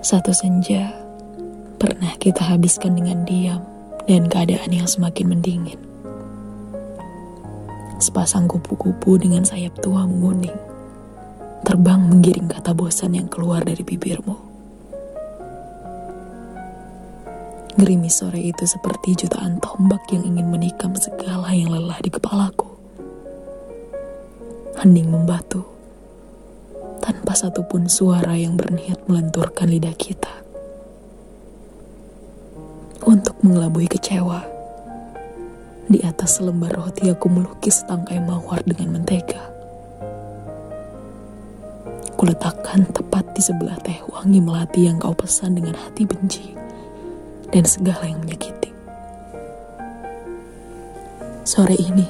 Satu senja pernah kita habiskan dengan diam dan keadaan yang semakin mendingin. Sepasang kupu-kupu dengan sayap tua menguning, terbang menggiring kata bosan yang keluar dari bibirmu. Gerimis sore itu seperti jutaan tombak yang ingin menikam segala yang lelah di kepalaku. Hening membatu, tanpa satupun suara yang berniat melenturkan lidah kita untuk mengelabui kecewa. Di atas selembar roti aku melukis tangkai mawar dengan mentega. Kuletakkan tepat di sebelah teh wangi melati yang kau pesan dengan hati benci dan segala yang menyakiti. Sore ini,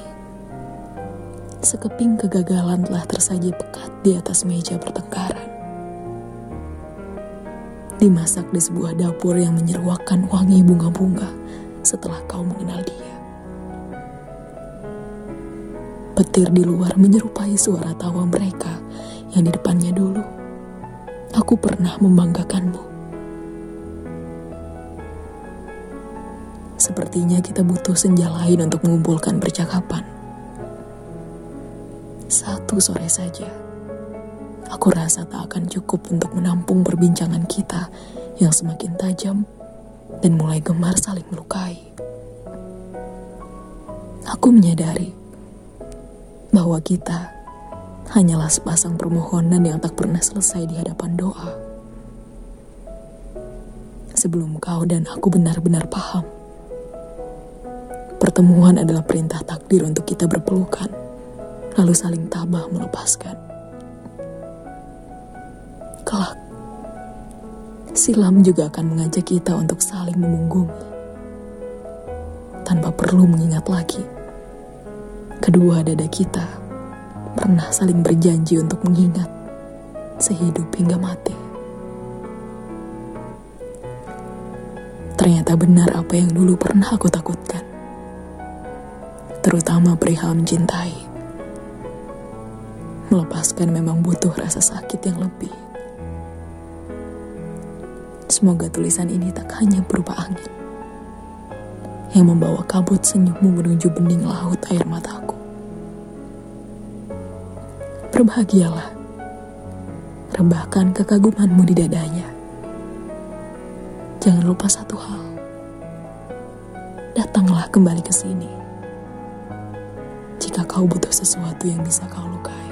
sekeping kegagalan telah tersaji pekat di atas meja pertengkaran dimasak di sebuah dapur yang menyeruakan wangi bunga-bunga setelah kau mengenal dia. Petir di luar menyerupai suara tawa mereka yang di depannya dulu. Aku pernah membanggakanmu. Sepertinya kita butuh senja lain untuk mengumpulkan percakapan. Satu sore saja Aku rasa tak akan cukup untuk menampung perbincangan kita yang semakin tajam dan mulai gemar saling melukai. Aku menyadari bahwa kita hanyalah sepasang permohonan yang tak pernah selesai di hadapan doa. Sebelum kau dan aku benar-benar paham, pertemuan adalah perintah takdir untuk kita berpelukan, lalu saling tabah melepaskan kelak. Silam juga akan mengajak kita untuk saling memunggungi. Tanpa perlu mengingat lagi. Kedua dada kita pernah saling berjanji untuk mengingat sehidup hingga mati. Ternyata benar apa yang dulu pernah aku takutkan. Terutama perihal mencintai. Melepaskan memang butuh rasa sakit yang lebih. Semoga tulisan ini tak hanya berupa angin yang membawa kabut senyummu menuju bening laut air mataku. Berbahagialah, rebahkan kekagumanmu di dadanya. Jangan lupa satu hal, datanglah kembali ke sini jika kau butuh sesuatu yang bisa kau lukai.